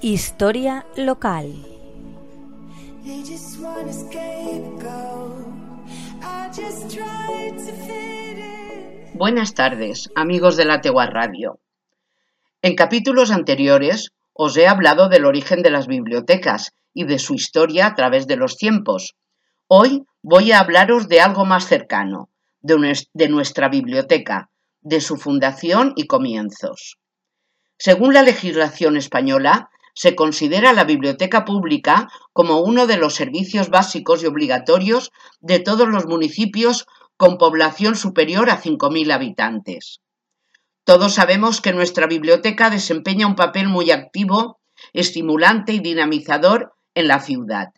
Historia local. Buenas tardes, amigos de la Tegua Radio. En capítulos anteriores os he hablado del origen de las bibliotecas y de su historia a través de los tiempos. Hoy voy a hablaros de algo más cercano, de nuestra biblioteca, de su fundación y comienzos. Según la legislación española, se considera la biblioteca pública como uno de los servicios básicos y obligatorios de todos los municipios con población superior a 5.000 habitantes. Todos sabemos que nuestra biblioteca desempeña un papel muy activo, estimulante y dinamizador en la ciudad.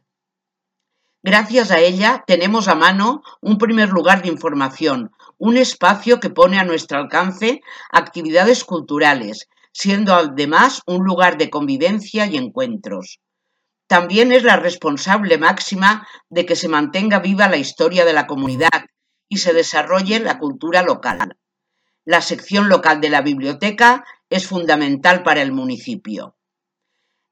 Gracias a ella tenemos a mano un primer lugar de información, un espacio que pone a nuestro alcance actividades culturales, siendo además un lugar de convivencia y encuentros. También es la responsable máxima de que se mantenga viva la historia de la comunidad y se desarrolle la cultura local. La sección local de la biblioteca es fundamental para el municipio.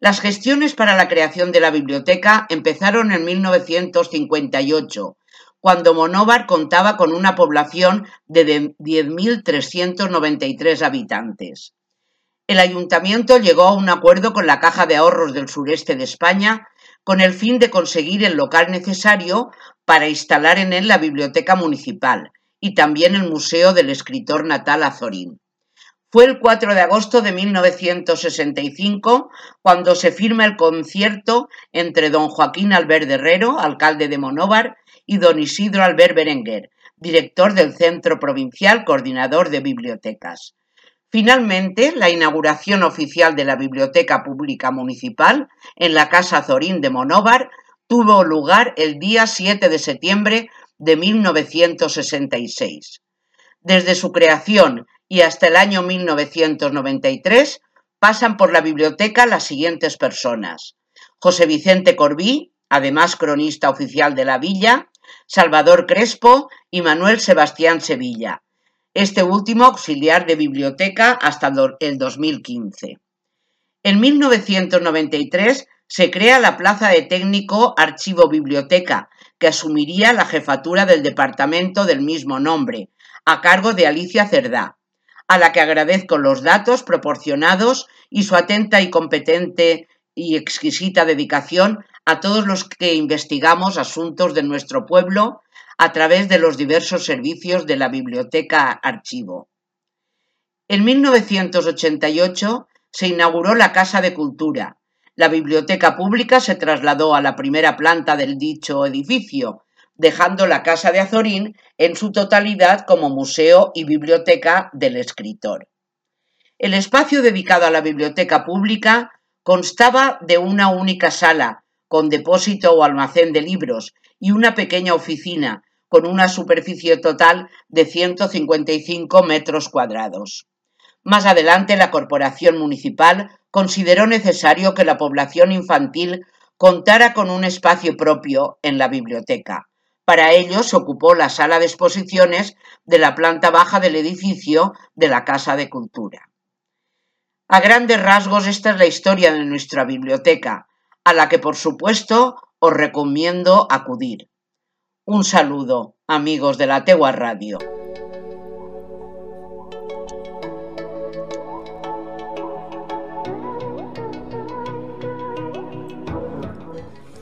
Las gestiones para la creación de la biblioteca empezaron en 1958, cuando Monóvar contaba con una población de 10.393 habitantes el ayuntamiento llegó a un acuerdo con la Caja de Ahorros del Sureste de España con el fin de conseguir el local necesario para instalar en él la biblioteca municipal y también el Museo del Escritor Natal Azorín. Fue el 4 de agosto de 1965 cuando se firma el concierto entre don Joaquín Albert Herrero, alcalde de Monóvar, y don Isidro Albert Berenguer, director del Centro Provincial Coordinador de Bibliotecas. Finalmente, la inauguración oficial de la Biblioteca Pública Municipal en la Casa Zorín de Monóvar tuvo lugar el día 7 de septiembre de 1966. Desde su creación y hasta el año 1993 pasan por la biblioteca las siguientes personas. José Vicente Corbí, además cronista oficial de la villa, Salvador Crespo y Manuel Sebastián Sevilla, este último auxiliar de biblioteca hasta el 2015. En 1993 se crea la plaza de técnico Archivo Biblioteca, que asumiría la jefatura del departamento del mismo nombre, a cargo de Alicia Cerdá, a la que agradezco los datos proporcionados y su atenta y competente y exquisita dedicación a todos los que investigamos asuntos de nuestro pueblo a través de los diversos servicios de la Biblioteca Archivo. En 1988 se inauguró la Casa de Cultura. La biblioteca pública se trasladó a la primera planta del dicho edificio, dejando la Casa de Azorín en su totalidad como museo y biblioteca del escritor. El espacio dedicado a la biblioteca pública constaba de una única sala, con depósito o almacén de libros, y una pequeña oficina, con una superficie total de 155 metros cuadrados. Más adelante, la Corporación Municipal consideró necesario que la población infantil contara con un espacio propio en la biblioteca. Para ello se ocupó la sala de exposiciones de la planta baja del edificio de la Casa de Cultura. A grandes rasgos esta es la historia de nuestra biblioteca, a la que por supuesto os recomiendo acudir. Un saludo, amigos de la Tegua Radio.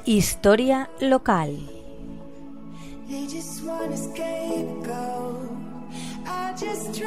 Historia local. I just